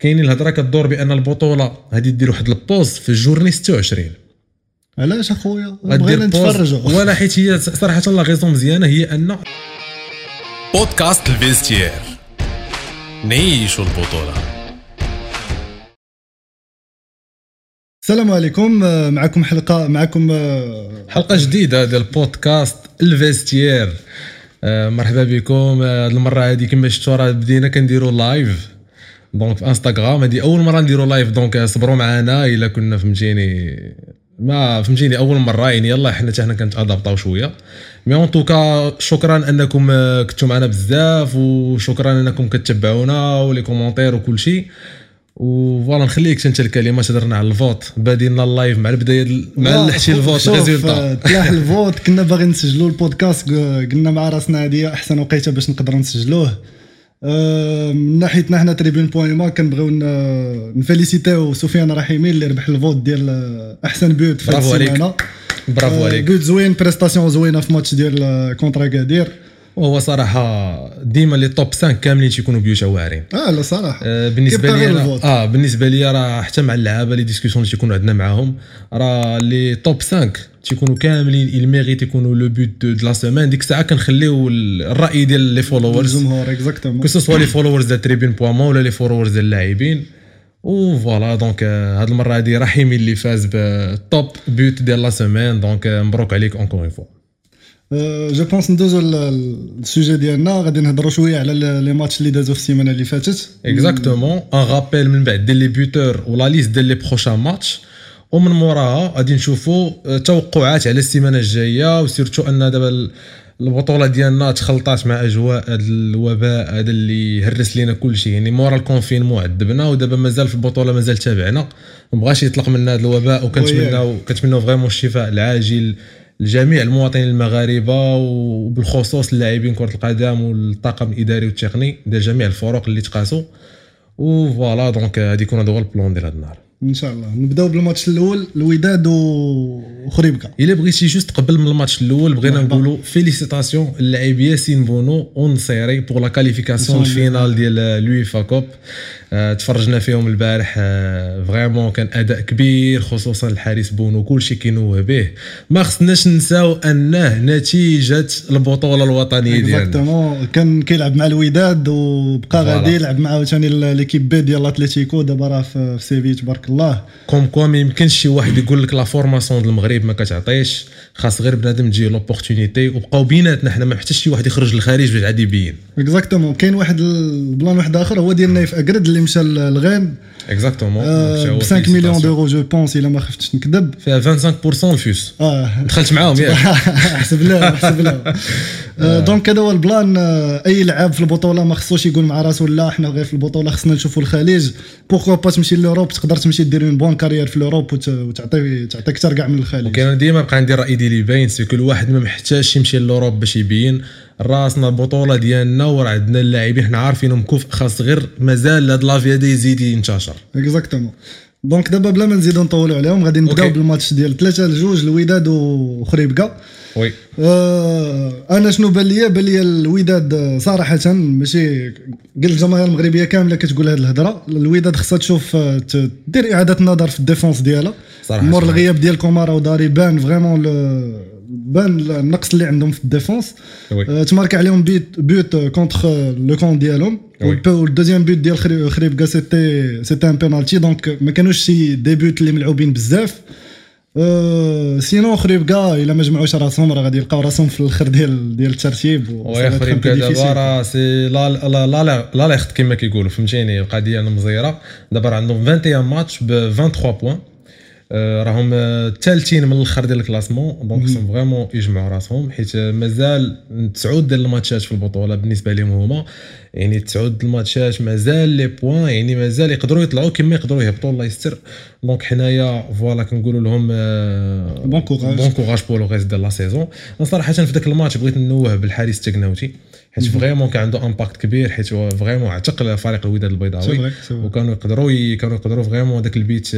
كاينين الهضره كدور بأن البطولة غادي دير واحد ال pause في ال journée 26 علاش أخويا؟ بغينا نتفرجوا. ولا حيت هي صراحة la raison مزيانة هي أن بودكاست L'Vestiaire نعيشوا البطولة. السلام عليكم. آه، معكم حلقة معكم آه، حلقة جديدة ديال البودكاست L'Vestiaire آه، مرحبا بكم. آه، هاد المرة هادي كما شفتوا راه بدينا كنديروا live donc في انستغرام هادي أول مرة نديروا live donc آه، صبروا معنا إلا كنا فهمتيني. ما فهمتيني أول مرة يعني يلا حنا حتى حنا كنتادابطاو شوية. mais en tout cas شكرا أنكم آه، كنتوا معنا بزاف وشكرا أنكم كتبعونا و les commentaires وكل شيء. و voilà نخليك أنت الكلمة تهضرنا على الفوت. بادينا ال live مع البداية مع آه، حتى الفوت résultat آه، تلاح الفوت كنا باغيين نسجلوا البودكاست قلنا مع راسنا هذه أحسن وقيتة باش نقدروا نسجلوه. آه، من ناحيتنا حنا Tribune Point ما كنبغيو نـ féliciter يو سفيان رحيمي اللي ربح الـ vote ديال آه، أحسن but في برافو عليك. برافو آه، عليك. but زوين prestation زوينة في ماتش ديال آه، contre أكادير وهو صراحة ديما les top 5 كاملين تيكونوا buts واعرين آه لا صراحة. آه، بالنسبة لي. آه بالنسبة لي راه حتى مع اللعابة les discussions اللي تيكونوا عندنا معاهم راه les top 5 تيكونوا كاملين il ميريت يكونوا le but de la semaine ديك الساعة كنخليو ال- الرأي ديال les followers الجمهور exactement que ce soit les followers ديال Tribune Point ولا les followers ديال اللاعبين. و voilà donc آه، هاد المرة هادي رحيمي اللي فاز بالـ top but ديال la semaine donc مبروك عليك encore une fois je pense ندوزو الـ sujet ديالنا. غادي نهضروا شوية على les matchs اللي دازو في السيمانة اللي فاتت. exactement un rappel من بعد. ديال les buteurs ولا liste ديال les prochains matchs ومن موراها غادي نشوفوا توقعات على السيمانة الجاية. و surtout أن دابا ال- البطولة ديالنا تخلطات مع أجواء هذا الوباء هذا اللي هرس لينا كل شيء يعني مورا الـ confinement عذبنا ودابا مازال في البطولة مازال تابعنا. ما بغاش يطلق منا هذا الوباء. وكنتمناو كنتمناو vraiment الشفاء العاجل لجميع المواطنين المغاربة وبالخصوص اللاعبين كرة القدم والطاقم الإداري والتقني ديال جميع الفرق اللي تقاسوا و voilà donc غادي يكون هذا هو الـ plan ديال هذا النهار. إن شاء الله. نبداو بالماتش الأول. الوداد وخريبكا إلا بغيتي juste قبل من الماتش الأول بغينا. نقولوا félicitations اللاعب ياسين بونو ونصيري pour la qualification الفينال ديال l'UEFA Cup آه، تفرجنا فيهم البارح vraiment كان أداء كبير خصوصا الحارس بونو كلشي كينوه به. ما خصناش نساو انه نتيجة البطولة الوطنية ديالنا. exactement كان كيلعب مع الوداد وبقى. غادي يلعب مع عاوتاني l'équipe B ديال اتليتيكو دابا راه في في Séville تبارك الله. comme quoi ما يمكنش شي واحد يقول لك la formation ديال المغرب ما كتعطيش خاص غير بنادم تجي l'opportunité وبقاو بيناتنا حنا ما حتى شي واحد يخرج للخارج باش عاد يبين exactement كاين واحد الـ plan واحد اخر هو ديال نايف اكرد اللي مشى للغين exactement ب 5 مليون دورو je pense الا ما خفتش نكذب فيها 25% الفيوس آه دخلت معاهم ياك. حسب له حسب له آه، donc هذا هو الـ plan. أي لعاب في البطولة ما خصوش يقول مع راسو لا حنا غير في البطولة خصنا نشوفوا الخليج. pourquoi pas تمشي l'Europe تقدر تمشي دير une bonne carrière في l'Europe وت- وتعطي تعطي أكثر كاع من الخليج. وكان ديما بقى عندي الراي ديالي باين c'est كل واحد ما محتاجش يمشي l'Europe باش يبين. راسنا البطولة ديالنا وراه عندنا اللاعبين. حنا عارفينهم كفء خاص غير مازال هاد لافي هذا يزيد ينتشر. exactement donc دابا بلا ما نزيدو نطولوا عليهم غادي نبداو. بالماتش ديال 3 لجوج الوداد وخريبكا. oui. آه أنا شنو بان ليا؟ بان ليا الوداد آه، صراحة ماشي قال الجماهير المغربية كاملة كتقول هذه الهضرة. الوداد خصها تشوف آه، ت- دير إعادة نظر في الـ défense ديالها. صراحة مور. الغياب ديال كومارا وداري بان فريمون بان النقص اللي عندهم في الديفونس. وي. آه، تمارك عليهم بيت بيوت كونتر لو كون ديالهم. وي. والدوزيام بيوت ديال خري- خريبكا سيتي سيتي ان بينالتي دونك ما كانوش شي دي بيوت اللي ملعوبين بزاف. أه سينو خريبكا إلا ما جمعوش راسهم راه غادي يلقاو راسهم في الأخر ديال ديال الترتيب. و- وي ça va être un خريب peu دابا difficile. راه سي لا لا لا لا لا لا كما كيقولوا فهمتيني؟ القضية مزيره دابا راه عندهم 21 ماتش ب 23 point آه، راهم آه، الثالثين من الآخر ديال الكلاسمون. دونك خصهم vraiment يجمعوا راسهم حيت آه، مازال تسعود ديال الماتشات في البطولة بالنسبة لهم هما. يعني تسعود الماتشات مازال les points يعني مازال يقدروا يطلعوا كما يقدروا يهبطوا الله يستر. donc حنايا voilà كنقولوا لهم آه، bon courage. bon courage pour le reste ديال la saison صراحة في ذاك الماتش بغيت نوه بالحارس التكناوتي حيت vraiment كان عنده impact كبير حيت هو vraiment عتق فريق الوداد البيضاوي. وكانوا يقدروا كانوا يقدروا vraiment داك البيت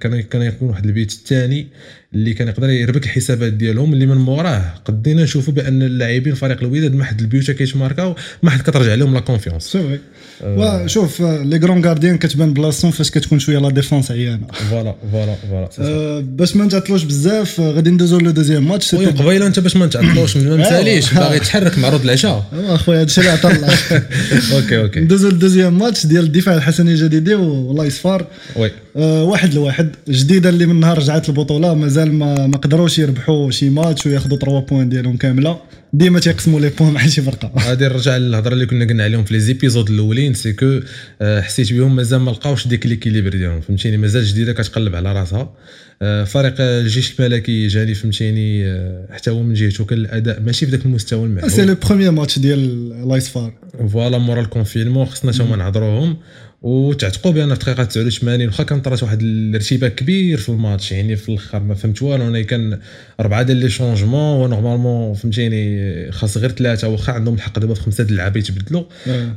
كانوا كان يكون واحد البيت الثاني. اللي كان يقدر يربك الحسابات ديالهم اللي من موراه. قدينا نشوفوا بأن اللاعبين فريق الوداد ما حد البيوتا كيتماركاو ما حد كترجع لهم la confiance c'est vrai وشوف les grands gardiens كتبان بلاصتهم فاش كتكون شوية la défense عيانة. voilà voilà voilà باش ما نتعطلوش بزاف آه، غادي ندوزو le deuxième match oui قبيلة أنت باش ما نتعطلوش ما نساليش باغي تحرك مع عروض العشاء. أخويا هادشي اللي عطا الله OK OK. ندوزو للـ deuxième match ديال الدفاع الحسني الجديدي و l'AS FAR oui. آه، واحد لواحد الجديدة اللي من نهار رجعت البطولة مازال ما ما قدروش يربحوا شي ماتش وياخذوا 3 points ديالهم كاملة. ديما تيقسموا les points مع شي فرقة. غادي نرجع للهضره اللي كنا قلنا عليهم في les épisodes الأولين c'est que آه، حسيت بهم مازال ما لقاوش ديك l'équilibre ديالهم فهمتيني؟ مازال جديدة كتقلب على راسها. آه، فريق الجيش الملكي جاني فهمتيني؟ آه، حتى هو من جهته كان الاداء ماشي في ذاك المستوى c'est المعهود le premier match ديال l'AS FAR voilà مورا الـ confinement خصنا حتى هما نهضروهم. وتعتقوا بأن في الدقيقه 89 واخا كان طرات واحد الارتباك كبير في الماتش يعني في الأخر ما فهمت والو أنا كان أربعة ديال les changements و normalement فهمتيني خاص غير ثلاثة واخا عندهم الحق دابا في خمسة د اللعابه يتبدلوا.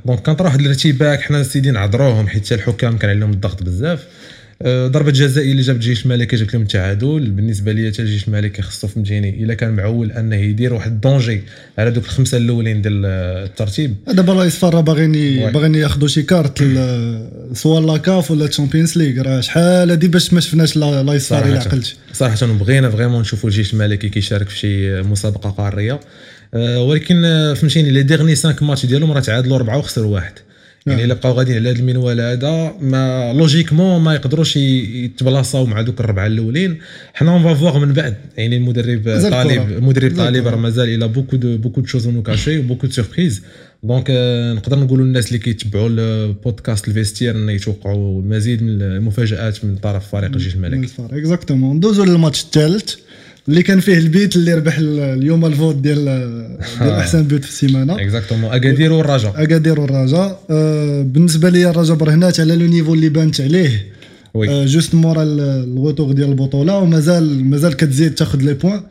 donc كان طرا واحد الارتباك حنا سيدي نعذروهم حيت حتى الحكام كان عليهم الضغط بزاف. ضربة جزاء اللي جاب الجيش الملكي جابت لهم التعادل. بالنسبة لي حتى الجيش الملكي خصو فهمتيني إلا كان معول أنه يدير واحد الـ danger على دوك الخمسة الأولين ديال آه، الترتيب. دابا L'AS FAR راه باغيين. باغيين ياخذوا شي كارت سواء la CAF ولا Champions League راه شحال هادي باش ما شفناش لا- L'AS FAR إلا عقلت صراحة بغينا vraiment نشوفوا الجيش الملكي كيشارك في شي مسابقة قارية. آه، ولكن فهمتيني les derniers 5 ماتش ديالهم راه تعادلوا أربعة وخسروا واحد. يعني نعم. إلا بقاو غاديين على هذا المنوال هذا ما logiquement ما يقدروش يتبلاصاو مع دوك الربعة الأولين. حنا on va voir من بعد. يعني المدرب طالب. المدرب طالب. راه مازال il y a beaucoup de beaucoup de choses nous cacher و beaucoup de surprises donc نقدر نقولوا للناس اللي كيتبعوا ال podcast L'Vestiaire أن يتوقعوا المزيد من المفاجآت من طرف فريق الجيش الملكي. Exactement ندوزو للماتش الثالث اللي كان فيه البيت اللي ربح ال- اليوم ال vote ديال ديال أحسن بيوت في السيمانة. Exactement اكادير والرجاء اكادير والرجاء بالنسبة لي الرجاء برهنات على le niveau اللي بانت عليه Oui آه، juste مورا ال- le retour ديال البطولة ومازال مازال كتزيد تاخذ les points.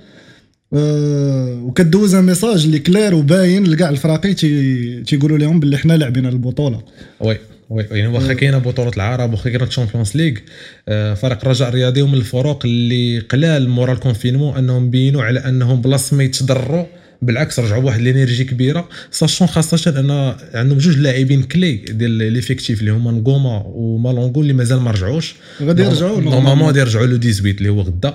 آه، وكدوز un message اللي clair وباين لكاع الفراقي تي- تيقولوا لهم باللي حنا لاعبين البطولة. Oui oui يعني واخا كاينة بطولة العرب واخا كاينة ال Champions League آه، فريق الرجاء الرياضي من الفروق اللي قلال مورا ال confinement أنهم بينوا على أنهم بلاص ما يتضرروا بالعكس رجعوا بواحد ال énergie كبيرة sachant خاصة أن عندهم جوج لاعبين clés ديال l'effectif اللي هما نغوما ومالونغو اللي مازال ما رجعوش غادي يرجعوا normalement غادي يرجعوا le 18 اللي هو غدا.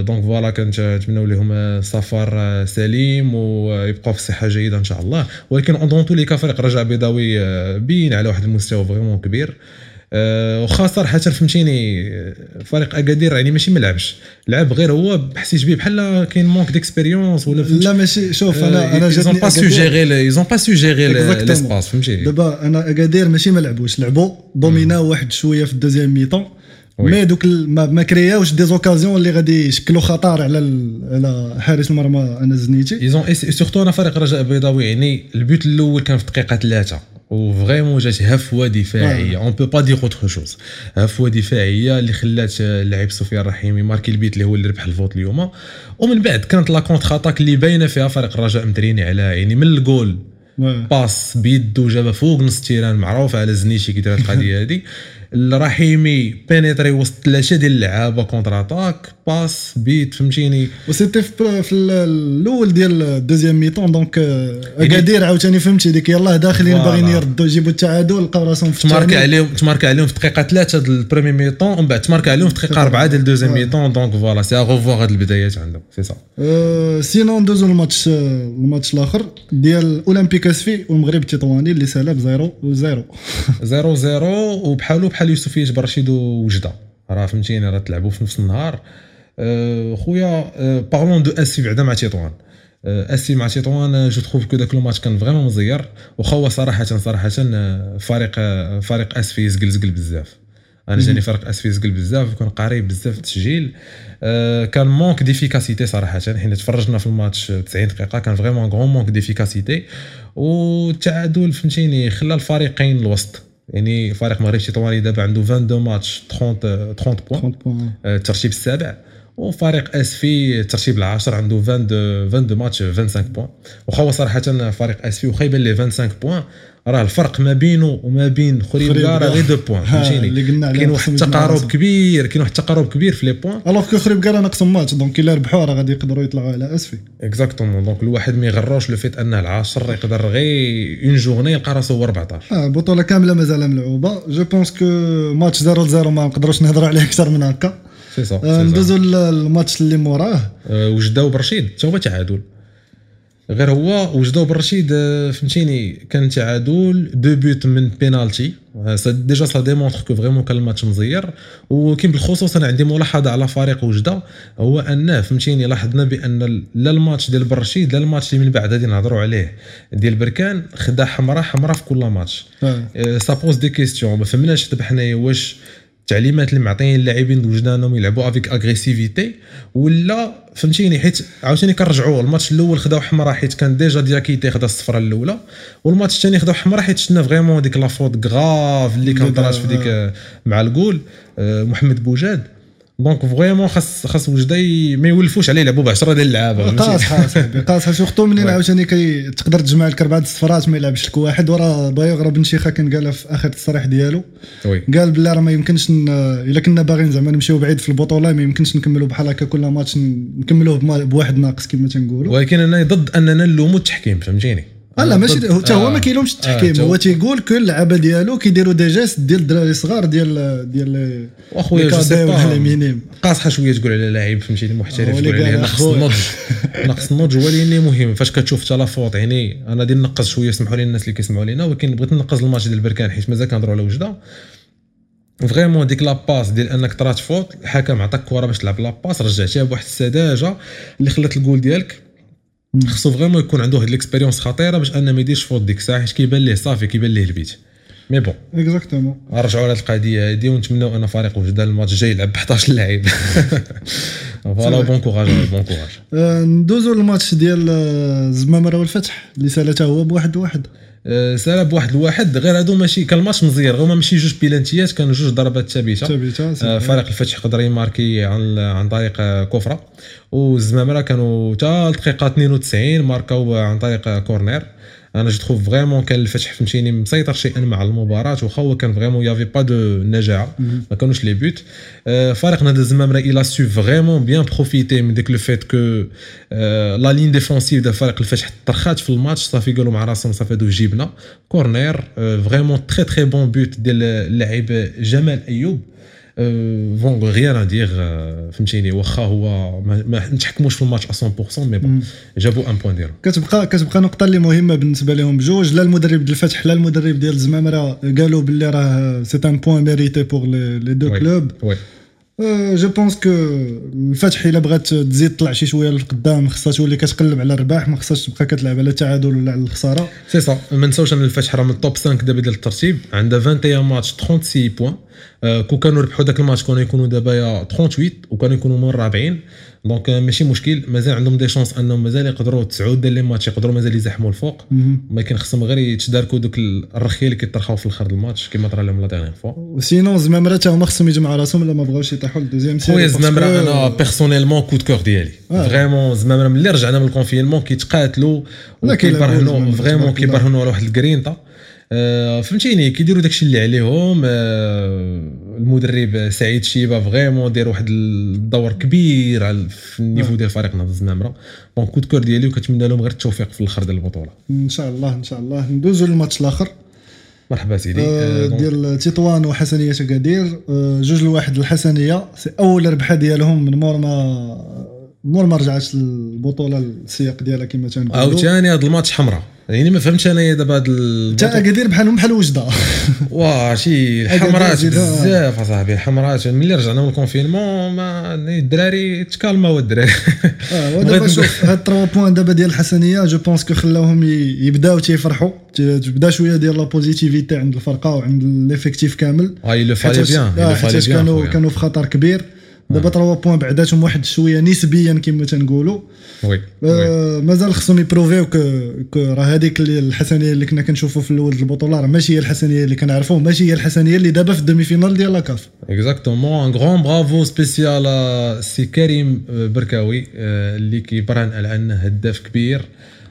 donc voilà كنتمناو لهم سفر آه، سليم ويبقاو في صحه جيدة إن شاء الله ولكن en tous les cas فريق رجاء بيضاوي آه، بين على واحد المستوى vraiment كبير آه، وخا صراحة فهمتيني فريق أكادير يعني ماشي ما لعبش لعب غير هو حسيت به بحال كاين manque d'expérience ولا لا ماشي شوف أنا أنا جاتني pas جاتني su أكادير. gérer Ils ont pas su gérer Exactement. l'espace فهمتي دابا أنا أكادير ماشي ما لعبوش لعبوا دوميناو واحد شوية في ال deuxième mi-temps. mais دوك ما, كرياوش des occasions اللي غادي يشكلوا خطر على على حارس المرمى أنا زنيتي. Ils ont surtout أنا فريق رجاء بيضاوي يعني البيوت الأول كان في دقيقة ثلاثة. و vraiment جات هفوة دفاعية. on peut pas dire autre chose هفوة دفاعية اللي خلات اللاعب سفيان الرحيمي marqué البيت اللي هو اللي ربح ال vote اليوم. ومن بعد كانت la contre-attaque اللي باينة فيها فريق الرجاء مدريني على يعني من الجول. passe بيدو جابها فوق نص terrain معروف على زنيتي كي دار القضية هذه الرحيمي pénétré وسط ثلاثة ديال اللعابة contre-attaque passe بيت فهمتيني؟ و c'était في في ال- الأول ديال ال deuxième mi-temps donc آه، أكادير عاوتاني فهمتي ديك يلاه داخلين. باغيين يردوا يجيبوا التعادل لقاو راسهم في تماركا الثاني. عليهم تماركا عليهم في دقيقة ثلاثة ديال ال première mi-temps ومن بعد تماركا عليهم في دقيقة أربعة ديال ال deuxième mi-temps donc voilà c'est à revoir هاد البدايات عندهم سي سا. آه، sinon ندوزو الماتش آه، الماتش الآخر ديال اولمبيك اسفي والمغرب التطواني اللي سالب 0 0 0 0 وبحالو بحال يوسفية برشيد ووجده راه فهمتيني راه تلعبوا في نفس النهار. آه، خويا parlons de آسفي بعدا مع تيطوان. آه، آسفي مع تيطوان je trouve que داك le match كان vraiment مزير. واخا هو صراحة صراحة آه، فريق آه، فريق اسفي زقل زقل بزاف. أنا جاني فريق اسفي زقل بزاف وكان قريب بزاف التسجيل. آه، كان manque d'efficacité صراحة. حين تفرجنا في الماتش 90 دقيقة كان vraiment grand manque d'efficacité والتعادل فهمتيني خلى الفريقين الوسط. يعني فريق مغربي تطواني دابا عنده 22 ماتش 30 30 points. 30 points آه، الترتيب السابع. وفريق اسفي الترتيب العاشر عنده 22 22 ماتش 25 points. واخا هو صراحة فريق اسفي واخا يبان ليه 25 points. راه الفرق ما بينه وما بين خريب خريبكة راه. غير deux points فهمتيني؟ كاين واحد التقارب. كبير كاين واحد التقارب كبير في les points. Alors que خريبكة ناقصهم ماتش donc إلا ربحوا راه غادي يقدروا يطلعوا على أسفي. Exactement donc الواحد ما يغروش le fait انه العاشر يقدر غير une journée يلقى راسو هو 14 آه البطوله كاملة مازال ملعوبة. je pense que match 0 0 ما نقدروش نهضروا عليه أكثر من هكا. سي سا آه، ندوزو للماتش اللي موراه. آه، وجداو برشيد حتى هو تعادل. غير هو وجداو برشيد آه، فهمتيني كان تعادل deux buts من بينالتي. آه، déjà ça démontre que vraiment كان الماتش مزير. وكاين بالخصوص أنا عندي ملاحظة على فريق وجدة هو انه فهمتيني لاحظنا بأن لا الماتش ديال برشيد لا الماتش اللي من بعد غادي نهضروا عليه ديال بركان خدا حمراء حمراء في كل ماتش. آه. ça pose des questions ما فهمناش دابا حنايا واش التعليمات اللي معطيين اللاعبين د وجدة انهم يلعبوا avec agressivité ولا فهمتيني؟ حيت عاوتاني كنرجعوا الماتش الأول خداو حمراء حيت كان déjà دياكيتي خدا الصفره الأولى والماتش الثاني خداو حمراء حيت شفنا vraiment ديك la faute grave اللي كان طراش في ديك مع الجول آه، محمد بوجاد. donc vraiment خاص خاص وجده ما يولفوش عليه يلعبوا ب 10 ديال اللعابه؟ قاصحه صاحبي قاصحه surtout منين. عاوتاني كي تقدر تجمع لك اربعه الصفرات ما يلعبش لك واحد وراه بايغ بن شيخة كان قالها في آخر التصريح ديالو قال بلي راه ما يمكنش. إلا كنا باغيين زعما نمشيو بعيد في البطولة ما يمكنش نكملوا بحال هكا كل ماتش نكملوه بواحد ناقص كما تنقولوا ولكن أنا ضد أننا نلوموا التحكيم فهمتيني لا أنا ماشي حتى هو آه. ما كيلومش آه، التحكيم تا هو تيقول كل اللعابه ديالو كيديروا des gestes ديال الدراري الصغار ديال ديال وأخويا ولا minimes قاصحة شوية تقول على لاعب فهمتيني محترف تقول عليه أخويا. النضج. نقص النضج هو اللي مهم. فاش كتشوف حتى la faute يعني أنا غادي نقص شوية سمحوا لي الناس اللي كيسمعوا لينا ولكن بغيت نقص الماتش ديال بركان حيت مازال كنهضروا على وجده. vraiment ديك la passe ديال أنك طرات faute الحكم عطاك كرة باش تلعب la passe رجعتيها بواحد السذاجة اللي خلات الجول ديالك. خصو vraiment يكون عنده واحد ال expérience خطيرة باش أنه ما يديرش faute ديك الساعة حيت كيبان ليه صافي كيبان ليه البيت. mais bon. exactement نرجعوا على القضية هذه ونتمنوا أن فريق وجده الماتش الجاي يلعب ب 11 لاعب voilà bon courage bon courage آه، ندوزو للماتش ديال آه، الزمامره والفتح اللي سالات هو بواحد واحد. أه، سالا بواحد الواحد غير هادو ماشي كان الماتش مزير هما ماشي جوج بيلانتيات كانوا جوج ضربات ثابتة. ثابتة صافي. فريق الفتح قدر يماركي عن عن طريق أه، coup franc والزمامره كانوا حتى الدقيقه 92 ماركاو عن طريق corner أنا je trouve vraiment كان الفتح فهمتيني مسيطر شيئا ما المباراة واخا هو كان vraiment y avait pas de نجاعه ما كانوش les buts. أه، فريق نادي الزمامره il a su vraiment bien profiter من ديك le fait que أه، la ligne défensive ديال فريق الفتح رخات في الماتش صافي قالوا مع راسهم صافي هادو جيبنا. corner أه، vraiment très très bon but ديال اللاعب جمال أيوب. bon rien à dire فهمتيني. واخا هو ما نتحكموش في الماتش 100% mais bon جابوا un point ديالهم. كتبقى كتبقى نقطة اللي مهمة بالنسبة لهم. بجوج لا المدرب ديال الفتح لا المدرب ديال الزمامره قالوا باللي راه c'est un point mérité pour les deux. clubs oui je pense que الفتح إلا بغات تزيد تطلع شي شوية للقدام خصها تولي كتقلب على الرباح ما خصهاش تبقى كتلعب على التعادل ولا على الخسارة. سي سا ما نساوش أن الفتح راه من ال top 5 دابا ديال الترتيب. عندها 21 ماتش 36 points كون كانوا ربحوا ذاك الماتش كانوا يكونوا دابا à 38 وكانوا يكونوا من الرابعين. donc آه، ماشي مشكل. مازال عندهم des chances أنهم مازال يقدروا تسعود ديال les matchs يقدروا مازال يزحموا الفوق. ولكن خصهم غير يتداركوا دوك الرخية اللي كيطرحوا في الآخر الماتش كما طرا لهم la dernière fois و sinon الزمامره تا هما خصهم يجمعوا راسهم إلا ما بغاوش يطيحوا لل deuxième série خويا زمامره أنا personnellement coup de cœur ديالي. vraiment زمامره ملي رجعنا من ال confinement كيتقاتلوا وكيبرهنوا vraiment. كيبرهنوا على واحد الكرينتا آه، فهمتيني كيديروا داكشي اللي عليهم آه، المدرب سعيد شيبة vraiment داير واحد الدور كبير على في ال niveau ديال فريق نهضه الزمامره donc coup de cœur ديالي وكنتمنى لهم غير التوفيق في الأخر ديال البطولة. إن شاء الله إن شاء الله. ندوزو للماتش الآخر. مرحبا سيدي. آه، آه، ديال تطوان وحسنية اكادير آه، جوج لواحد الحسنية. c'est أول ربحة ديالهم من مور ما مور ما رجعت البطوله السياق ديالها كما تنقولوا. عاوتاني هذا الماتش حمراء. يعني ما فهمتش انايا دابا هاد تا البطولة- أكادير بحالهم بحال وجدة. واه شي هذا الحمرات. بزاف أصاحبي الحمرات ملي رجعنا من الكونفينمون ما الدراري تكالماو الدراري. آه ودابا شوف هاد 3 بوان دابا ديال الحسنية جو بونس كو خلاوهم يبداو تيفرحوا. تبدا شوية ديال لا بوزيتيفيتي عند الفرقة وعند ليفيكتيف كامل. le fallait حيتاش bien كانوا. كانوا في خطر كبير. دابا 3 بوان بعداتهم واحد شوية نسبيا كما تنقولوا. oui oui. آه، مازال خصهم يبروفيو راه هذيك الحسنية اللي كنا كنشوفوا في الأول البطولة راه ماشي هي الحسنية اللي كنعرفوا ماشي هي الحسنية اللي دابا في ال demi-finale ديال la CAF. exactement un grand bravo spécial سي كريم آه، بركاوي آه، اللي كيبرهن على أنه هداف كبير.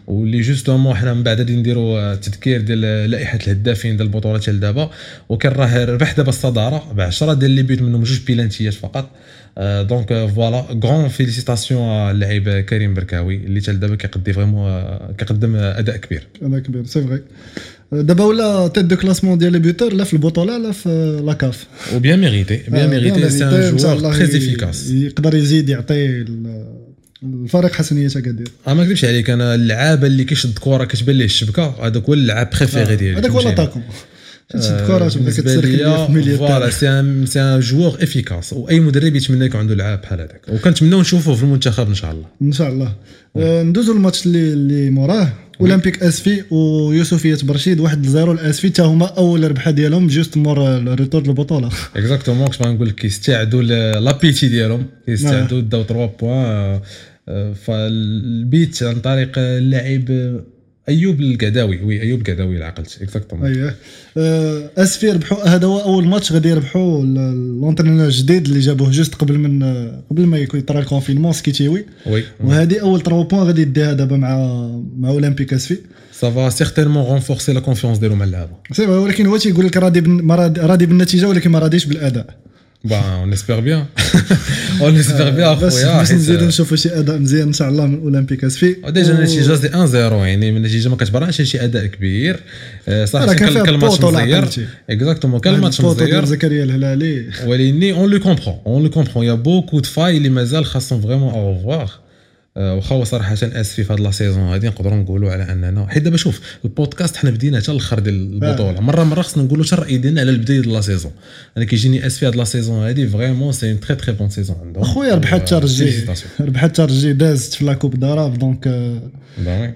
واللي justement حنا من بعد غادي نديروا تذكير ديال لائحة الهدافين ديال البطولة ديال دابا وكان راه ربح دابا الصدارة ب 10 ديال les buts منهم جوج بيلانتيات فقط. donc voilà grande félicitation اللاعب كريم بركاوي اللي حتى دابا كيقدي vraiment كيقدم أداء كبير. هذا كبير c'est vrai دابا ولا tête de classement ديال les buteurs لا في البطولة لا في la CAF و bien mérité. bien mérité c'est un joueur très efficace يقدر يزيد يعطي الفريق حسنية اكادير آه، ما نكذبش عليك أنا اللعابة اللي كيشد كره كتبان ليه الشبكة هذاك هو اللعاب préféré ديالي هذاك هو فهمتيني؟ l'attaquant تشد كره تبدا كتسرك في milieu voilà. c'est un c'est un joueur efficace وأي مدرب يتمنى يكون عنده لعاب بحال هذاك. وكنتمناو نشوفوه في المنتخب إن شاء الله. إن شاء الله. آه، ندوزو الماتش اللي اللي موراه. أولمبيك اسفي ويوسفية برشيد واحد ل zéro الاسفي حتى هما أول ربحة ديالهم juste مور ال retour البطوله exactement كنت نقول لك كيستعدوا l'appétit ديالهم. كيستعدوا داو 3 points فالبيت عن طريق اللاعب أيوب القعداوي oui أيوب القعداوي اللي عقلت exactement اييه آه، اسفي ربحوا هذا هو أول ماتش غادي يربحوا l'entraîneur الجديد اللي جابوه juste قبل من قبل ما يكون يطرى ال confinement سكيتيوي oui. وهذه أول 3 points غادي يديها دابا مع مع أولمبيك أسفي. ça va certainement renforcer la confiance ديالو مع اللعابه si ولكن هو تيقول لك راضي- راضي بالنتيجة ولكن ما راضيش بالأداء. bon on espère bien on espère bien باش اخويا باش نزيدو نشوفوا شي اداء مزيان ان شاء الله من اولمبيك اسفي déjà النتيجه c'est 1 0 يعني من النتيجه ما كتبرهنش شي اداء كبير آه، راه كان الماتش مزير. exactement كان الماتش مزير زكريا الهلالي ولكن on le comprend on le comprend y a beaucoup de failles اللي مازال خاصهم vraiment à revoir واخا هو صراحة اسفي في هاد la saison هادي نقدروا نقولوا على أننا حيت دابا شوف البودكاست حنا بدينا حتى الآخر ديال البطولة مرة مرة خصنا نقولوا حتى الرأي ديالنا على البداية ديال la saison. أنا كيجيني اسفي هاد la saison هادي vraiment c'est une très très bonne saison عندهم. خويا ربحت حتى رجا Félicitations. ربحت حتى رجا دازت في la coupe d'arabe donc آه،.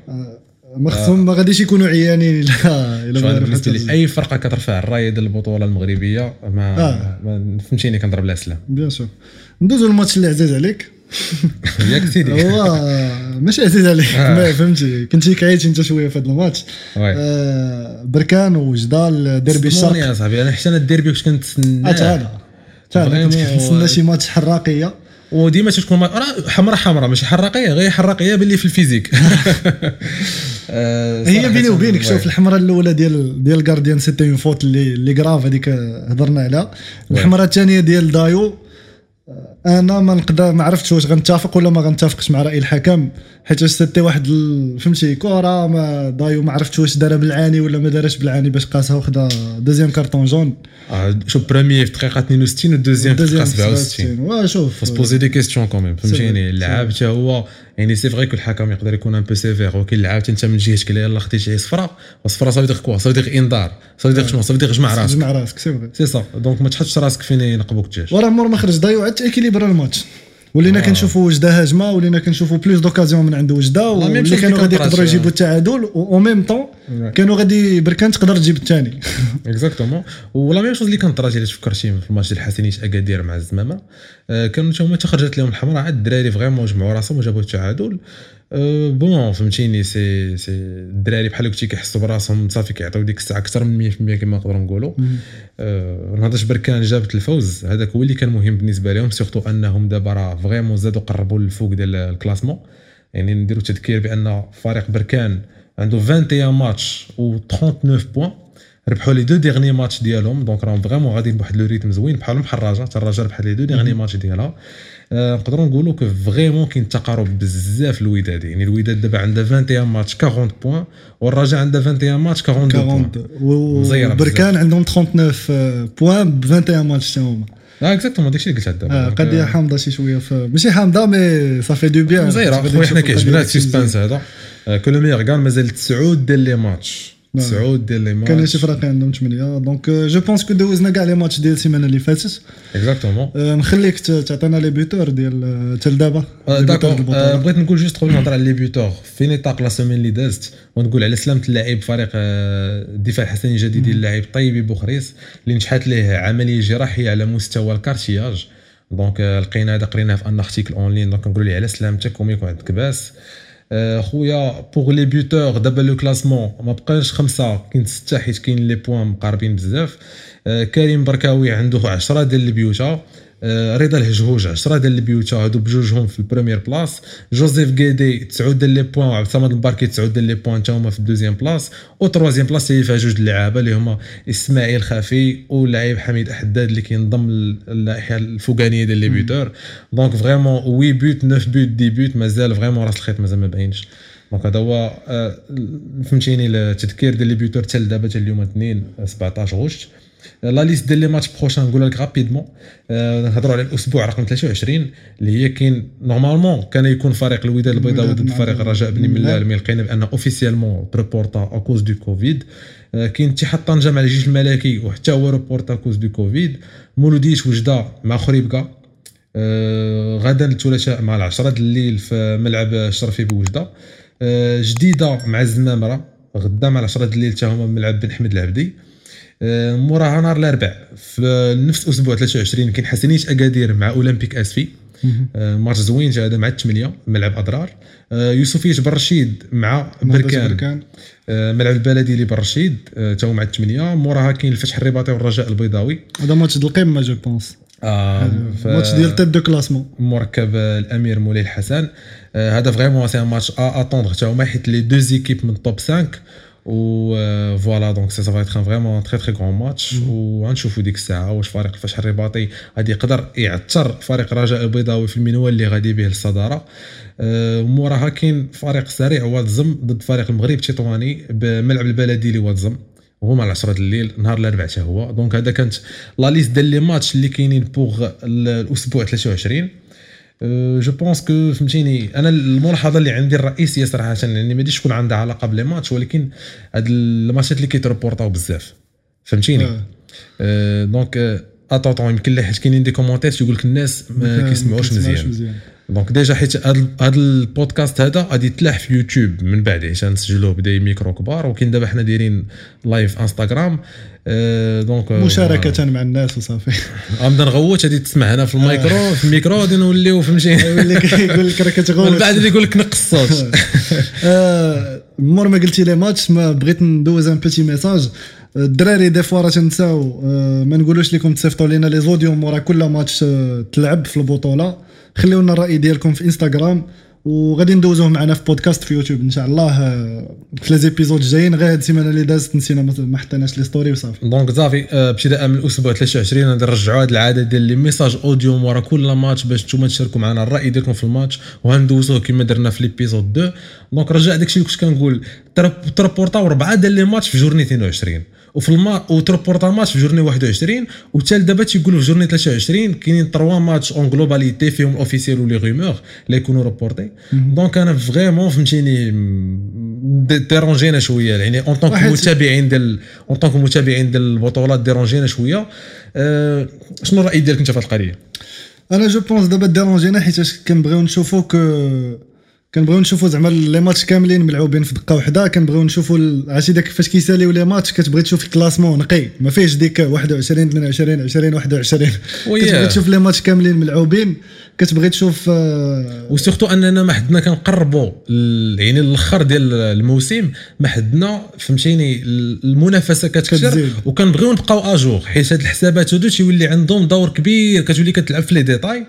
ما خصهم ما غاديش يكونوا عيانين الا إلا بالنسبة لي أي فرقة كترفع الراية ديال البطولة المغربية ما, آه. ما فهمتيني كنضرب لها سلام bien sûr ندوزو للماتش اللي عزيز عليك. ياك سيدي. هو ماشي عزيز عليك آه. ما فهمتي كنتي كعيت انت شوية في هذا الماتش. آه، بركان وجدة الديربي صدموني الشرق يا صاحبي أنا حتى أنا الديربي كنت كنتسناه هذا كنت Vraiment. كنتسنى شي ماتش حراقية. وديما تكون راه حمراء حمراء ماشي حراقية غير حراقية باللي في ال physique. آه، هي بيني وبينك. شوف الحمراء الأولى ديال ديال gardien c'était une faute اللي اللي grave هذيك هضرنا عليها. الحمراء الثانية ديال دايو آه، أنا ما نقدر ما عرفتش واش غنتفق ولا ما غنتفقش مع رأي الحكم. حيت c'était واحد ال- فهمتي كره ما دايو ما عرفتش واش دارها بالعاني ولا ما دارهاش بالعاني باش قاسها وخدا deuxième carton jaune شوف première في دقيقه 62 وال deuxième في دقيقه 67 واه شوف se poser des questions quand même فهمتيني؟ اللعاب حتى هو يعني c'est que الحكم يقدر يكون un peu sévère ولكن اللعاب انت من جهتك لا يلاه خديتي شي صفراء والصفراء صافي دير quoi؟ صافي دير انذار صافي دير شنو؟ صافي دير جمع راسك. جمع راسك c'est vrai c'est ça donc ما تحطش راسك فين ينقبوك الدجاج. وراه مور ما خرج دايو عاد ت équilibre ال match. ولينا كنشوفوا وجدة هجمه ولينا كنشوفوا plus d'occasions من عند وجدة واللي كانوا غادي يقدروا يجيبوا التعادل أو ميم طون. كانوا غادي بركان تقدر تجيب الثاني Exactement و la même chose اللي كانت طرات الا تفكرتي في الماتش ديال حسنيت اكادير مع الزمامة. آه، كانوا حتى هما تخرجت لهم الحمراء عاد الدراري vraiment جمعوا راسهم وجابوا التعادل. bon فهمتيني c'est c'est الدراري بحال قلتي كيحسوا براسهم صافي كيعطيو ديك الساعة أكثر من 100% كما نقدروا نقولوا. أه، نهضرش بركان جابت الفوز. هذاك هو اللي كان مهم بالنسبة لهم surtout أنهم دابا راه vraiment زادوا قربوا للفوق ديال ال classement. يعني نديروا تذكير بأن فريق بركان عنده 21 ماتش و 39 points ربحوا les deux derniers matchs ديالهم. donc راهم vraiment غاديين بواحد le rythme زوين بحالهم بحال الرجاء حتى الرجاء ربح les deux derniers matchs ديالها. آه، نقدروا نقولوا que vraiment كاين تقارب بزاف الوداد. يعني الوداد دابا عندها 21 ماتش 40 points والرجاء عندها 21 ماتش 42 points 40 مزيرة وبركان عندهم 39 points ب 21 ماتش حتى هما. آه exactement داكشي اللي قلت دابا donc، قضيه حامضه شي شوية ماشي حامضه mais صافي tout bien غادي خويا حنا كيعجبنا قضية ال suspense هذا كو لو ميغ كاع مازال تسعود ديال les matchs. تسعود ديال les matchs شي فرق عندهم 8 donc je pense que دوزنا كاع les matchs ديال السيمانه اللي فاتت exactement آه، نخليك تعطينا les buteurs ديال تال دابا les buteurs d'accord بغيت نقول juste قبل نهضر على les buteurs في نطاق la semaine اللي دازت ونقول على سلامه اللاعب فريق الدفاع الحسني الجديد اللاعب طيبي بوخريس اللي نجحت ليه عمليه جراحيه على مستوى ال cartilage donc لقينا هذا قريناه في un article en ligne donc نقول ليه على سلامتك وما يكون عندك باس خويا pour les buteurs دابا le classement ما بقاش خمسة. كاين ستة حيت كاين les points مقاربين بزاف. آه، كريم بركاوي عنده 10 ديال البيوتا رضا الهجهوج 10 ديال البيوتا هادو بجوجهم في ال première place. جوزيف غيدي 9 ديال les points وعبد الصمد الباركي 9 ديال les points حتى هما في ال deuxième place. و troisième place اللي فيها جوج اللعابة اللي هما إسماعيل خفي واللاعب حميد حداد اللي كينضم للناحيه الفوقانية ديال les buteurs. donc vraiment 8 buts 9 buts 10 buts مازال vraiment راس الخيط مازال ما باينش. donc هذا هو آه، فهمتيني التذكير ديال les buteurs حتى لدابا حتى اليوم 2 17 غشت. la liste ديال les matchs prochains نقولها لك rapidement نهضروا على الأسبوع رقم 23 اللي هي كاين normalement كان يكون فريق الوداد البيضاوي ضد فريق الرجاء بن ملال mais لقينا بأن officiellement reporté à cause de Covid كاين اتحاد طنجة مع الجيش الملكي وحتى هو reporté à cause de Covid مولوديش وجدة مع خريبكا آه، غدا الثلاثاء مع العشرة د الليل في ملعب الشرفي بوجدة. آه، جديدة مع الزمامرة غدا مع العشرة د الليل حتى هما ملعب بن حمد العبدي. آه، موراها نهار الاربعاء في نفس أسبوع 23 كاين حسنيه أكادير مع أولمبيك اسفي آه، ماتش زوين جا هذا مع الثمانيه ملعب أدرار. آه، يوسفية برشيد مع بركان. بركان. آه، ملعب البلدي اللي برشيد تا هو مع الثمانيه موراها كاين الفتح الرباطي والرجاء البيضاوي. هذا ماتش ديال القمه je pense. آه، ف- ماتش ديال tête de classement. مركب الأمير مولاي الحسن. آه، هذا vraiment c'est match à attendre حتى هما حيت les deux équipes من ال top 5 و voilà donc c'est ça va être vraiment très très grand match وغنشوفوا ديك الساعة واش فريق الفتح الرباطي غادي يقدر يعثر فريق الرجاء البيضاوي في المنوال اللي غادي به للصداره آه، موراها كاين فريق سريع واد زم ضد فريق المغرب تطواني بملعب البلدي اللي واد زم وهما على 10 الليل نهار الأربعاء حتى هو. donc هذا كانت la liste ديال les matchs اللي كاينين pour الأسبوع 23 je pense que فهمتيني أنا الملاحظة اللي عندي الرئيسية صراحة يعني ما يكون عندها علاقة ب les matchs ولكن هاد الماتشات اللي كيتربورطاو بزاف. فهمتيني؟ donc آه، attention يمكن لا حيت كاينين des commentaires تيقول لك الناس ما كيسمعوش مزيان. donc déjà حيت هاد البودكاست هذا غادي يتلاح في يوتيوب من بعد. حيت غنسجلوه ب des micros كبار وكاين دابا حنا دايرين live انستغرام آه، donc آه، مشاركة مع الناس وصافي غنبدا نغوت غادي تسمع هنا في الميكرو في الميكرو غادي نوليو فهمتي؟ كيقول لك راه كتغول من بعد اللي يقول لك نقص الصوت آه، مور ما قلتي les matchs ما بغيت ندوز un petit message الدراري des fois راه تنساو آه، ما نقولوش لكم تصيفطوا لنا les audios مورا كل ماتش آه، تلعب في البطولة. خليو لنا الراي ديالكم في انستغرام وغادي ندوزوه معنا في بودكاست في يوتيوب إن شاء الله آه، في les épisodes الجايين. غير هاد السيمانة اللي دازت نسينا ما- حطيناش les stories وصافي. donc صافي ابتداء من الأسبوع 23 غادي نرجعوا هذه العادة ديال les messages audio مورا كل ماتش باش نتوما تشاركوا معنا الرأي ديالكم في الماتش وغندوزوه كما درنا في l'épisode 2 donc رجع داكشي اللي كنت كنقول تربورطاو اربعه ديال les matchs في journée 22 وفي الما وتربورطا ماتش في journée 21 وحتى دابا تيقولوا في journée 23 كاينين 3 matchs en globalité فيهم الاوفيسيال و les rumeurs اللي يكونوا reportés. donc أنا vraiment فهمتيني dérangé نا شوية يعني en tant que متابعين ديال en tant que متابعين ديال البطولات dérangé نا شوية. أه شنو الرأي ديالك انت في هذه القضية؟ أنا je pense دابا dérangé نا حيت كنبغيو نشوفوا ك كنبغيو نشوفوا زعما les matchs كاملين ملعوبين في دقة واحدة كنبغيو نشوفوا عرفتي داك فاش كيساليو les matchs كتبغي تشوف ال classement نقي ما فيهش ديك 21 22 20 21 وياه. كتبغي تشوف les matchs كاملين ملعوبين كتبغي تشوف آه، و surtout أننا ما حدنا كنقربوا يعني الآخر ديال الموسم ما حدنا فهمتيني ال- المنافسة كتكثر. وكنبغيو نبقاو à jour حيت هاد الحسابات هادو تيولي عندهم دور كبير كتولي كتلعب في les détails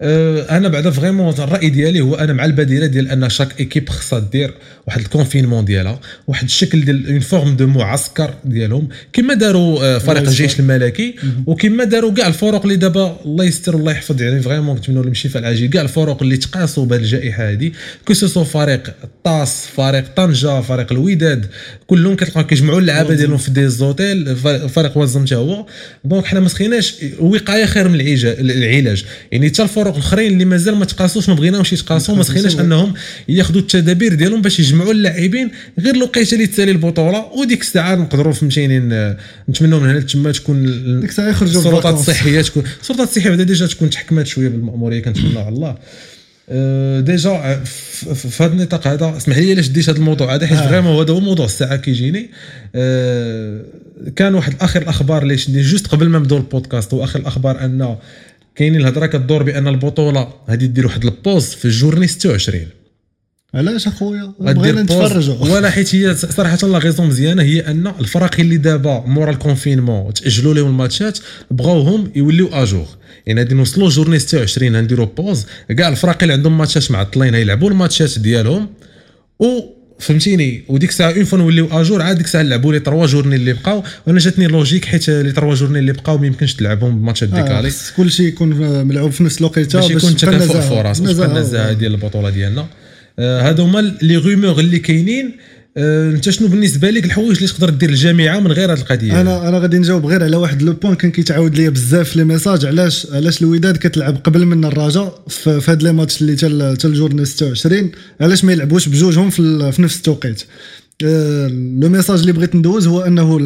أنا بعدا vraiment الرأي ديالي هو أنا مع l'idée ديال أن chaque équipe خصها دير واحد ال confinement ديالها واحد الشكل ديال en forme de معسكر ديالهم كما داروا آه، فريق الجيش. الملكي وكما داروا كاع الفرق اللي دابا الله يستر الله يحفظ يعني vraiment كنتمنوا لهم الشفاء العاجل كاع الفرق اللي تقاسوا بهذه الجائحة هذه que فريق الطاس فريق طنجة فريق الوداد كلهم كتلقاو كيجمعوا اللعابة ديالهم في des hôtels فريق وزم حتى هو. donc حنا ما سخيناش الوقايه خير من العلاج. يعني حتى الفرق الاخرين اللي مازال ما تقاسوش ما بغيناهمش يتقاسوا ما سخيناش. انهم ياخذوا التدابير ديالهم باش يجمعوا اللاعبين غير الوقيته اللي تسالي البطوله وديك الساعة نقدروا فهمتيني نتمنوا من هنا لتما تكون ديك الساعة يخرجوا السلطات. الصحية تكون السلطات الصحية بعدا déjà تكون تحكمات شوية بالمأمورية كنتمنوا على الله أه، déjà أه، في هذا النطاق هذا اسمح لي علاش ديت هذا الموضوع هذا حيت آه. vraiment هذا هو موضوع الساعة كيجيني كان واحد آخر الأخبار اللي شدني juste قبل ما نبداو البودكاست هو اخر الأخبار أن كاينين الهضره كدور بأن البطولة غادي دير واحد ال pause في ال journée 26 آه علاش أخويا؟ بغينا. نتفرجوا. ولا حيت هي صراحة la raison مزيانة هي أن الفرق اللي دابا مورا ال confinement تأجلوا لهم ال matchات بغاوهم يوليو à jour يعني غادي نوصلوا journée 26 نديروا pause كاع الفرق اللي عندهم matchات معطلين يلعبوا ال matchات ديالهم و فهمتيني؟ وديك الساعة une fois نوليو à jour عاد ديك الساعة نلعبوا les 3 journées اللي بقاو. وأنا جاتني logique حيت les 3 journées اللي بقاو ما يمكنش تلعبهم ب matchات décalés كل شيء يكون ملعوب في نفس الوقيته باش يكون تكافؤ. فرص باش النزاهة. النزاهه ديال البطولة ديالنا. آه، هادو هما les rumeurs اللي كاينين. آه، انت شنو بالنسبة لك الحوايج اللي تقدر دير الجامعة من غير هاد القضية؟ أنا أنا غادي نجاوب غير على واحد le point كان كيتعاود ليا بزاف les messages علاش علاش الوداد كتلعب قبل من الرجاء في, هاد les matchs اللي تال تال journée 26 علاش ما يلعبوش بجوجهم في, في نفس التوقيت؟ آه، le message اللي بغيت ندوز هو أنه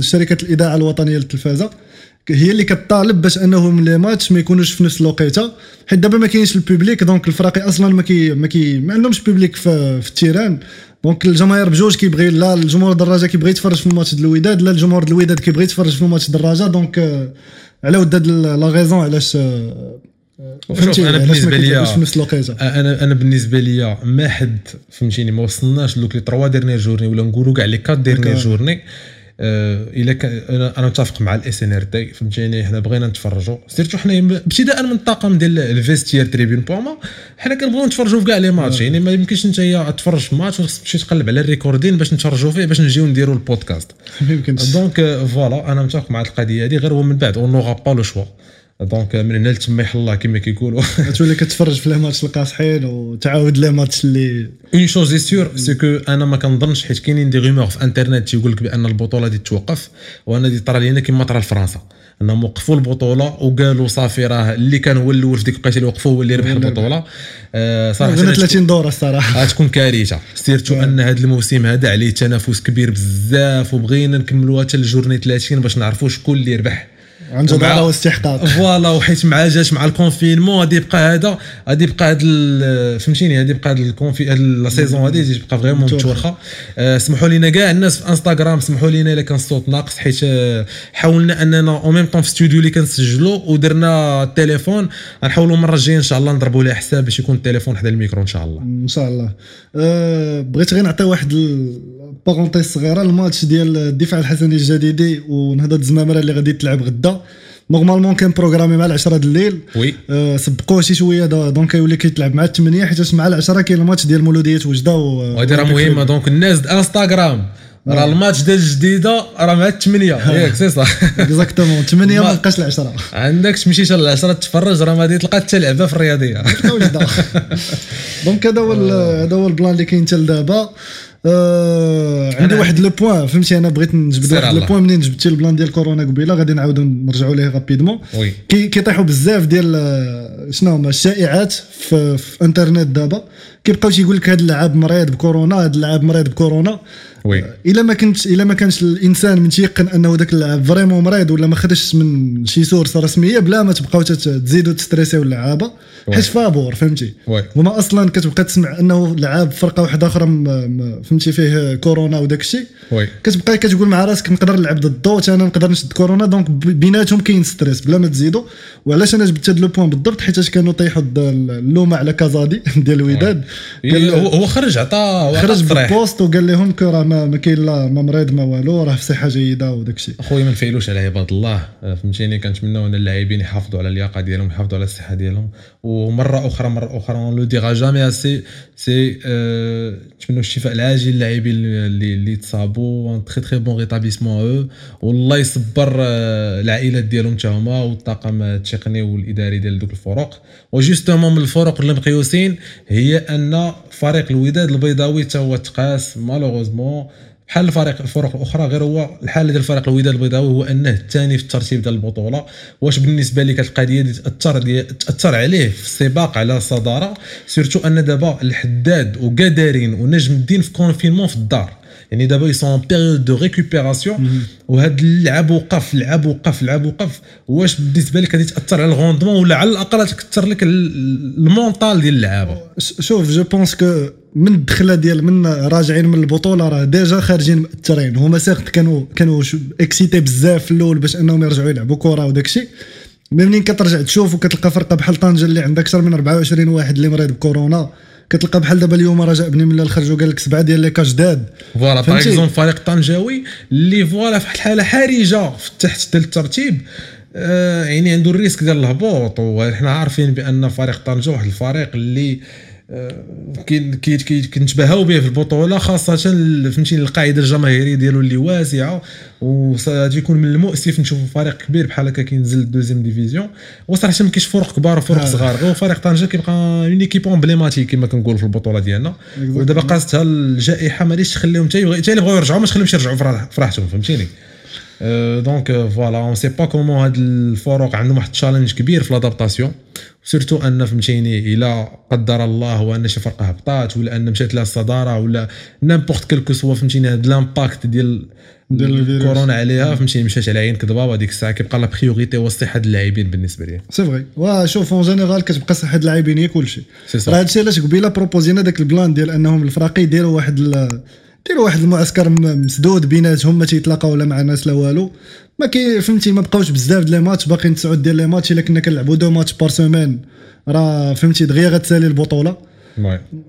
شركة الإذاعة الوطنية للتلفازة هي اللي كطالب باش أنهم les matchs ما يكونوش في نفس الوقيتة حيت دابا ما كاينش ال public donc الفراقي أصلا ما كي ما كي ما عندهمش public في, في ال terrain. donc الجماهير بجوج كيبغي لا الجمهور د الرجاء كيبغي يتفرج في الماتش ديال الوداد لا الجمهور ديال الوداد كيبغي يتفرج في ال match د الرجاء donc آه، على ود la raison علاش آه، شوف فهمتي أنا بالنسبة ما لي كيتلعبوش في نفس الوقيتة؟ أنا أنا بالنسبة لي ما حد فهمتيني ما وصلناش لوك les 3 dernières journées ولا نقولوا كاع les 4 dernières هكا. journées آه، إلا كان أنا متفق مع ال SNRT فهمتيني؟ حنا بغينا نتفرجوا. surtout حنا ابتداء من الطاقم ديال ال vestiaire تريبيون بوما حنا كنبغيو نتفرجوا في كاع les matchs. يعني ما يمكنش انت تفرج في ماتش وخصك تمشي تقلب على ال recording باش نتفرجوا فيه باش نجيو نديروا البودكاست. ما يمكنش. donc آه، voilà أنا متفق مع القضية هذه غير هو من بعد on n'aura pas le choix donc آه، من هنا لتما يحل الله كما كيقولوا. تولي كتفرج في les matchs القاصحين وتعاود les matchs اللي une chose est sûre c'est que أنا ما كنظنش حيت كاينين des rumeurs في انترنت تيقول لك بأن البطولة دي توقف وأنها غادي طرا لينا كما طرا لفرنسا. انهم وقفوا البطولة وقالوا صافي راه اللي كان هو الأول في ديك الوقيته اللي وقفوا هو اللي ربح البطولة. آه صراحة غير أنا 30 دورة الصراحة. غتكون كارثة. surtout أن هذا الموسم هذا عليه تنافس كبير بزاف وبغينا نكملوها حتى ل journée 30 باش نعرفوا شكون اللي ربح. عن جدارة ومع- واستحقاق voilà وحيت مع جاش مع ال confinement. غادي يبقى هذا غادي يبقى هذا فهمتيني؟ غادي يبقى هذا الكونفي la saison غادي تبقى vraiment. متورخه آه، سمحوا لينا كاع الناس في انستغرام سمحوا لينا إلا كان الصوت ناقص حيت آه، حاولنا أننا en même temps في ستوديو اللي كنسجلوا ودرنا التليفون. غنحاولوا المرة الجاية إن شاء الله نضربوا لها حساب باش يكون التليفون حدا الميكرو إن شاء الله. إن شاء الله. أه بغيت غير نعطي واحد ال parenthèse صغيرة الماتش ديال الدفاع الحسني الجديدي ونهضة الزمامرة اللي غادي تلعب غدا. normalement كان programmé مع العشرة د الليل. oui. أه سبقوه شي شوية donc كيولي كيتلعب مع الثمانيه حيت مع العشرة كاين الماتش ديال مولودية وجدة و- وهذه راه مهمة donc الناس د انستغرام راه الماتش ديال الجديده راه مع الثمانيه ياك سي صح. exactement 8 ما بقاش العشرة. عندك تمشي حتى للعشرة تفرج راه ما غادي تلقى حتى لعبة في الرياضية. donc هذا هو ال- هذا هو ال plan اللي كاين حتى لدابا. آه عندي واحد le point فهمتي؟ أنا بغيت نجبد واحد le. point منين جبتي ال plan ديال كورونا قبيلة غادي نعاودو نرجعوا ليه rapidement كي كيطيحوا بزاف ديال آه، شنو هما الشائعات في, في انترنت دابا. كيبقاو تيقول لك هذا اللاعب مريض بكورونا هذا اللاعب مريض بكورونا. oui إلا ما كنتش إلا ما كانش الإنسان متيقن أنه ذاك اللاعب vraiment مريض ولا ما خدش من شي source رسمية بلا ما تبقاو تزيدوا ت stresser يو اللعابة. حيت فابور فهمتي؟ oui. هما أصلا كتبقى تسمع أنه لعاب فرقة واحدة أخرى فهمتي فيه كورونا وداك الشيء. كتبقى كتقول مع راسك نقدر نلعب ضده أنا نقدر نشد كورونا donc بيناتهم كاين stress بلا ما تزيدوا وعلاش أنا جبت هذا le point بالضبط؟ حيت كانوا طيحوا اللومه على كازادي ديال الوداد. هو خرج عطى خرج بال post وقال لهم que راه ما, كاين لا ما مريض ما والو راه في صحه جيدة وداك الشيء. اخويا ما نفعلوش على عباد الله فهمتيني؟ كنتمناو أن اللاعبين يحافظوا على اللياقة ديالهم يحافظوا على الصحة ديالهم. ومرة أخرى مرة أخرى. on le dira jamais assez c'est آه، نتمنوا الشفاء العاجل للاعبين اللي اللي تصابوا un très très bon rétablissement aux والله يصبر آه، العائلات ديالهم حتى هما والطاقم التقني والإداري ديال دوك الفرق. و justement من الفرق اللي مقيوسين هي أن فريق الوداد البيضاوي حتى هو تقاس malheureusement بحال الفريق الفرق الأخرى غير هو الحالة ديال فريق الوداد البيضاوي هو أنه الثاني في الترتيب ديال البطولة. واش بالنسبة لك القضية دي تأثر دي تأثر عليه في السباق على الصدارة؟ surtout أن دابا الحداد وقدرين ونجم الدين في confinement في الدار. يعني دابا c'est une période de récupération وهاد اللعب وقف لعب وقف لعب وقف. واش بالنسبة لك غادي تأثر على ال rendement ولا على الأقل تكثر لك ال- ال mental ديال اللعابه شوف je pense que من الدخلة ديال من راجعين من البطولة راه déjà خارجين مأثرين. هما certes كانوا كانوا اكسيتي بزاف في الأول باش أنهم يرجعوا يلعبوا كره وداك الشيء. mais منين كترجع تشوف وكتلقى فرقة بحال طنجة اللي عندها أكثر من 24 واحد اللي مريض بكورونا كتلقى بحال دابا اليوم رجاء بني ملال خرج وقال لك سبعة ديال les cas جداد. voilà par؟ exemple فريق طنجاوي اللي voilà في الحاله حرجة في تحت ديال الترتيب. آه يعني عنده ال risque ديال الهبوط. وحنا عارفين بأن فريق طنجه واحد الفريق اللي آه، كنتباهاو به في البطولة خاصة فهمتيني القاعده الجماهيريه ديالو اللي واسعه وغادي يكون من المؤسف. نشوفوا فريق كبير بحال هكا كينزل لل deuxième division. وصراحة ما كاينش فرق كبار وفرق آه. صغار. غير فريق طنجة كيبقى une équipe emblématique كما كنقولوا في البطولة ديالنا. ودابا قاستها الجائحة ما ليش تخليهم حتى اللي بغاو يرجعوا ما تخليهمش يرجعوا فرح- فرحتهم فهمتيني؟ donc voilà on sait pas comment هاد الفروق عندهم واحد ال challenge كبير في l'adaptation surtout أن فهمتيني إلا قدر الله وأن شي فرقة هبطات ولا أن مشات لها الصدارة ولا n'importe quel que soit فهمتيني هاد l'impact ديال ديال. كورونا عليها فهمتيني مشات على عين كذبة وهذيك الساعة كيبقى la priorité هو الصحه ديال اللاعبين بالنسبة لي c'est vrai وشوف en général كتبقى صحة اللاعبين هي كلشي. راه هادشي علاش قبيلة بروبوزينا داك ال plan ديال أنهم الفراقي يديروا واحد يديروا واحد المعسكر مسدود بيناتهم ما تيتلاقاو لا مع ناس لا والو ما كي فهمتي ما بقاوش بزاف ديال les matchs باقيين تسعود ديال les matchs إلا كنا كنلعبوا deux matchs par semaine راه فهمتي دغيا غتسالي البطولة.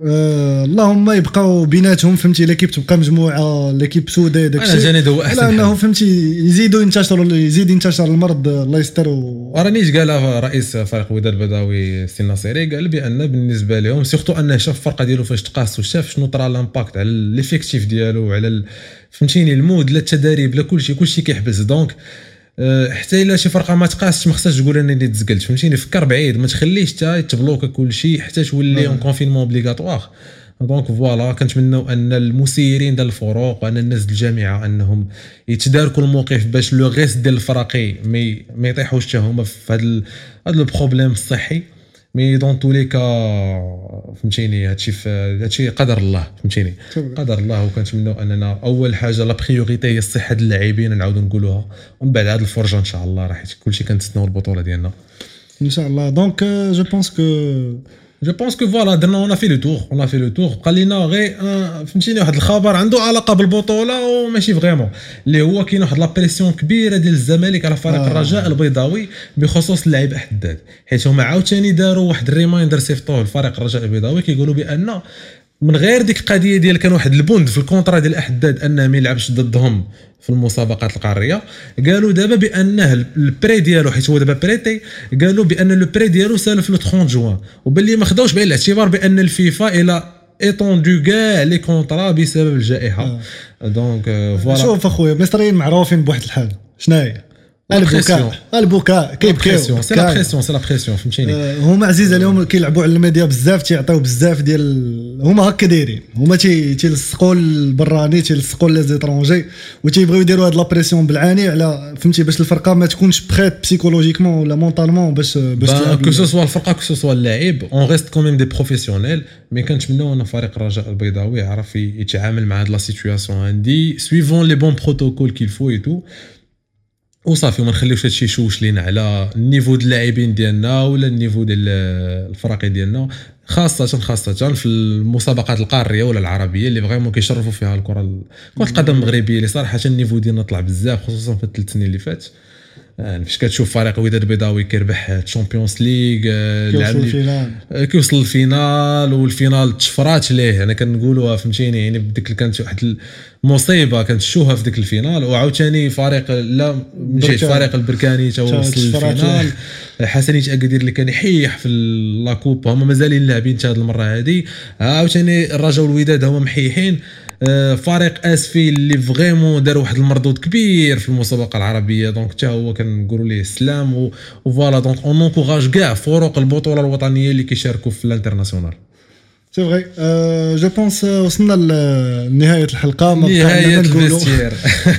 آه اللهم يبقاو بيناتهم فهمتي؟ l'équipe تبقى مجموعة l'équipe soudée داك أنا جاني هو أحسن على أنه حل. فهمتي يزيدوا ينتشروا يزيد ينتشر المرض الله يستر و... ورانيش قال رئيس فريق وداد البيضاوي سي الناصري قال بأن بالنسبة لهم surtout انه شاف الفرقة ديالو فاش تقاس وشاف شنو طرا l'impact على l'effectif ديالو وعلى ال- فهمتيني ال mood لا التداريب لا كلشي كلشي كيحبس. donc حتى إلا شي فرقة ما تقاسش ما خصهاش تقول انني تزقلت فهمتيني؟ فكر بعيد ما تخليش حتى تبلوكا كلشي حتى تولي un confinement obligatoire donc voilà كنتمنوا أن المسيرين ديال الفروق وأن الناس ديال الجامعة أنهم يتداركوا الموقف باش le reste ديال الفراقي ما يطيحوش حتى هما في هذا هذا ال problème الصحي. mais dans tous les cas فهمتيني هادشي هادشي قدر الله فهمتيني. قدر الله وكنتمنوا أننا أول حاجة la priorité هي الصحة ديال اللاعبين نعاودوا نقولوها. ومن بعد هاد الفرجة إن شاء الله راه حيت كلشي كنتسناو البطولة ديالنا. إن شاء الله. donc je pense que je pense que voilà درنا on fait le tour on fait le tour بقى لينا غير فهمتيني واحد الخبر عنده علاقة بالبطولة وماشي vraiment اللي هو كاين واحد la pression كبيرة ديال الزمالك على فريق آه. الرجاء البيضاوي بخصوص اللاعب احداد حيت هما عاوتاني داروا واحد ال reminder صيفطوه لفريق الرجاء البيضاوي كيقولوا بأن من غير ديك القضية ديال كان واحد البند في ال contrat ديال احداد انه ما يلعبش ضدهم في المسابقات القارية قالوا دابا بانه ال prêt ديالو حيت هو دابا prêté قالوا بأن le prêt ديالو سالا ف le 30 جوان. وباللي ما خداوش بعين الاعتبار بأن الفيفا elle a étendu كاع les contrats بسبب الجائحة. donc آه، voilà شوف أخويا المصريين معروفين بواحد الحاجة شنو هي la pression. البكاء البكاء كيبكيو pression c'est la. pression c'est la pression فهمتيني؟ آه، هما عزيز عليهم كيلعبوا على الميديا بزاف تيعطيو بزاف ديال هما هكا دايرين. هما تي تيلصقوا البراني تيلصقوا les étrangers وتيبغيو يديروا هاد la pression بالعاني على فهمتي باش الفرقة ما تكونش prête psychologiquement ولا mentalement باش باش que ce soit الفرقة que ce soit اللاعب on reste quand même des professionnels mais كنتمناو ان فريق الرجاء البيضاوي يعرف يتعامل مع هاد la situation en suivant les bons protocoles qu'il faut et tout وصافي وما نخليوش هادشي يشوش لينا على ال niveau ديال اللاعبين ديالنا ولا ال niveau ديال الفراقي ديالنا خاصة خاصة في المسابقات القارية ولا العربية اللي vraiment كيشرفوا فيها الكرة كرة القدم المغربية اللي صراحة ال niveau ديالنا طلع بزاف خصوصا في الثلاث سنين اللي فات فاش كتشوف فريق وداد البيضاوي كيربح Champions League آه، كيوصل لعب لي- ال finale. آه، كيوصل ال finale وال finale تشفرات ليه أنا كنقولوها فهمتيني يعني بديك اللي كانت واحد المصيبة كنشوفها في ديك ال finale وعاوتاني فريق لا بركان. فريق البركاني تا وصل لل finale ليه. حسنيت اكادير اللي كان يحيح في la coupe هما مازالين لاعبين حتى هذه المرة هذه عاوتاني الرجاء والوداد هما محيحين آه، فريق آسفي اللي vraiment دار واحد المردود كبير في المسابقة العربية. donc حتى هو كنقولوا ليه السلام و voilà donc on encourage كاع فروق البطولة الوطنية اللي كيشاركوا في ال international. c'est vrai je pense وصلنا لنهايه الحلقة. نهاية. ال Vestiaire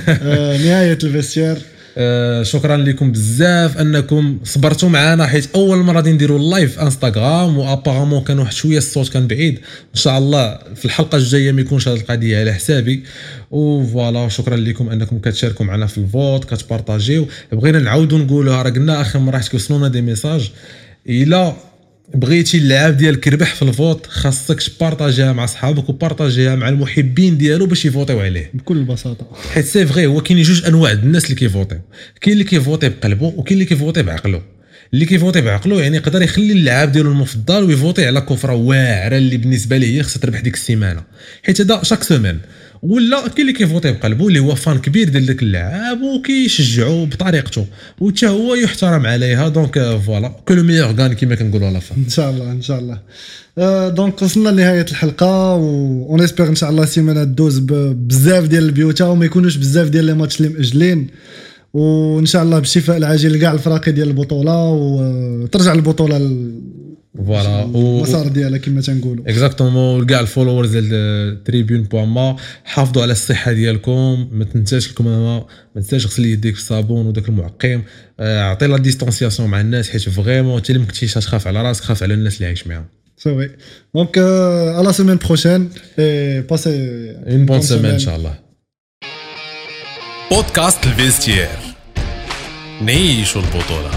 آه، نهاية ال Vestiaire آه، شكرا لكم بزاف أنكم صبرتوا معنا حيت أول مرة غادي نديروا ال live في Instagram و apparemment كان واحد شوية الصوت كان بعيد. إن شاء الله في الحلقة الجاية ما يكونش هذه القضية على حسابي و voilà شكرا لكم أنكم كتشاركوا معنا في ال vote كتبارطاجيو. بغينا نعاودوا نقولوها راه قلنا آخر مرة حيت كيوصلونا des messages الا بغيتي اللعاب ديالك يربح في ال vote خاصك تبارطاجيها مع صحابك وبارطاجيها مع المحبين ديالو باش يفوتيو عليه. بكل بساطة. حيت c'est vrai هو كاين جوج أنواع الناس اللي كيفوتيو. كاين اللي كيفوتي بقلبه وكاين اللي كيفوتي بعقله اللي كيفوتي بعقلو يعني يقدر يخلي اللعاب ديالو المفضل ويفوتي على كفرة واعرة اللي بالنسبة ليه هي خصها تربح ديك السيمانة. حيت هذا chaque semaine ولا كاين اللي كيفوتي بقلبه اللي هو fan كبير ديال داك اللاعب وكيشجعو بطريقته وحتى هو يحترم عليها donc voilà que le meilleur gagne كيما كنقولوا fan إن شاء الله إن شاء الله. donc وصلنا لنهاية الحلقة on espère إن شاء الله السيمانة دوز بزاف ديال البيوتا وما يكونوش بزاف ديال les matchs اللي مأجلين. وإن شاء الله بالشفاء العاجل لكاع الفراقي ديال البطولة وترجع البطولة voilà و- المسار ديالها كما تنقولوا exactement كاع ال followers ديال Tribune point ma حافظوا على الصحه ديالكم ما تنساش لكم ما ما تنساش غسل يديك بالصابون وداك المعقم آه، عطي la distanciation مع الناس حيت vraiment انت اللي ما كنتيش تخاف على راسك خاف على الناس اللي عايش معاهم c'est oui donc à la semaine prochaine passez une bonne semaine ان شاء الله podcast ال Vestiaire نعيشوا البطولة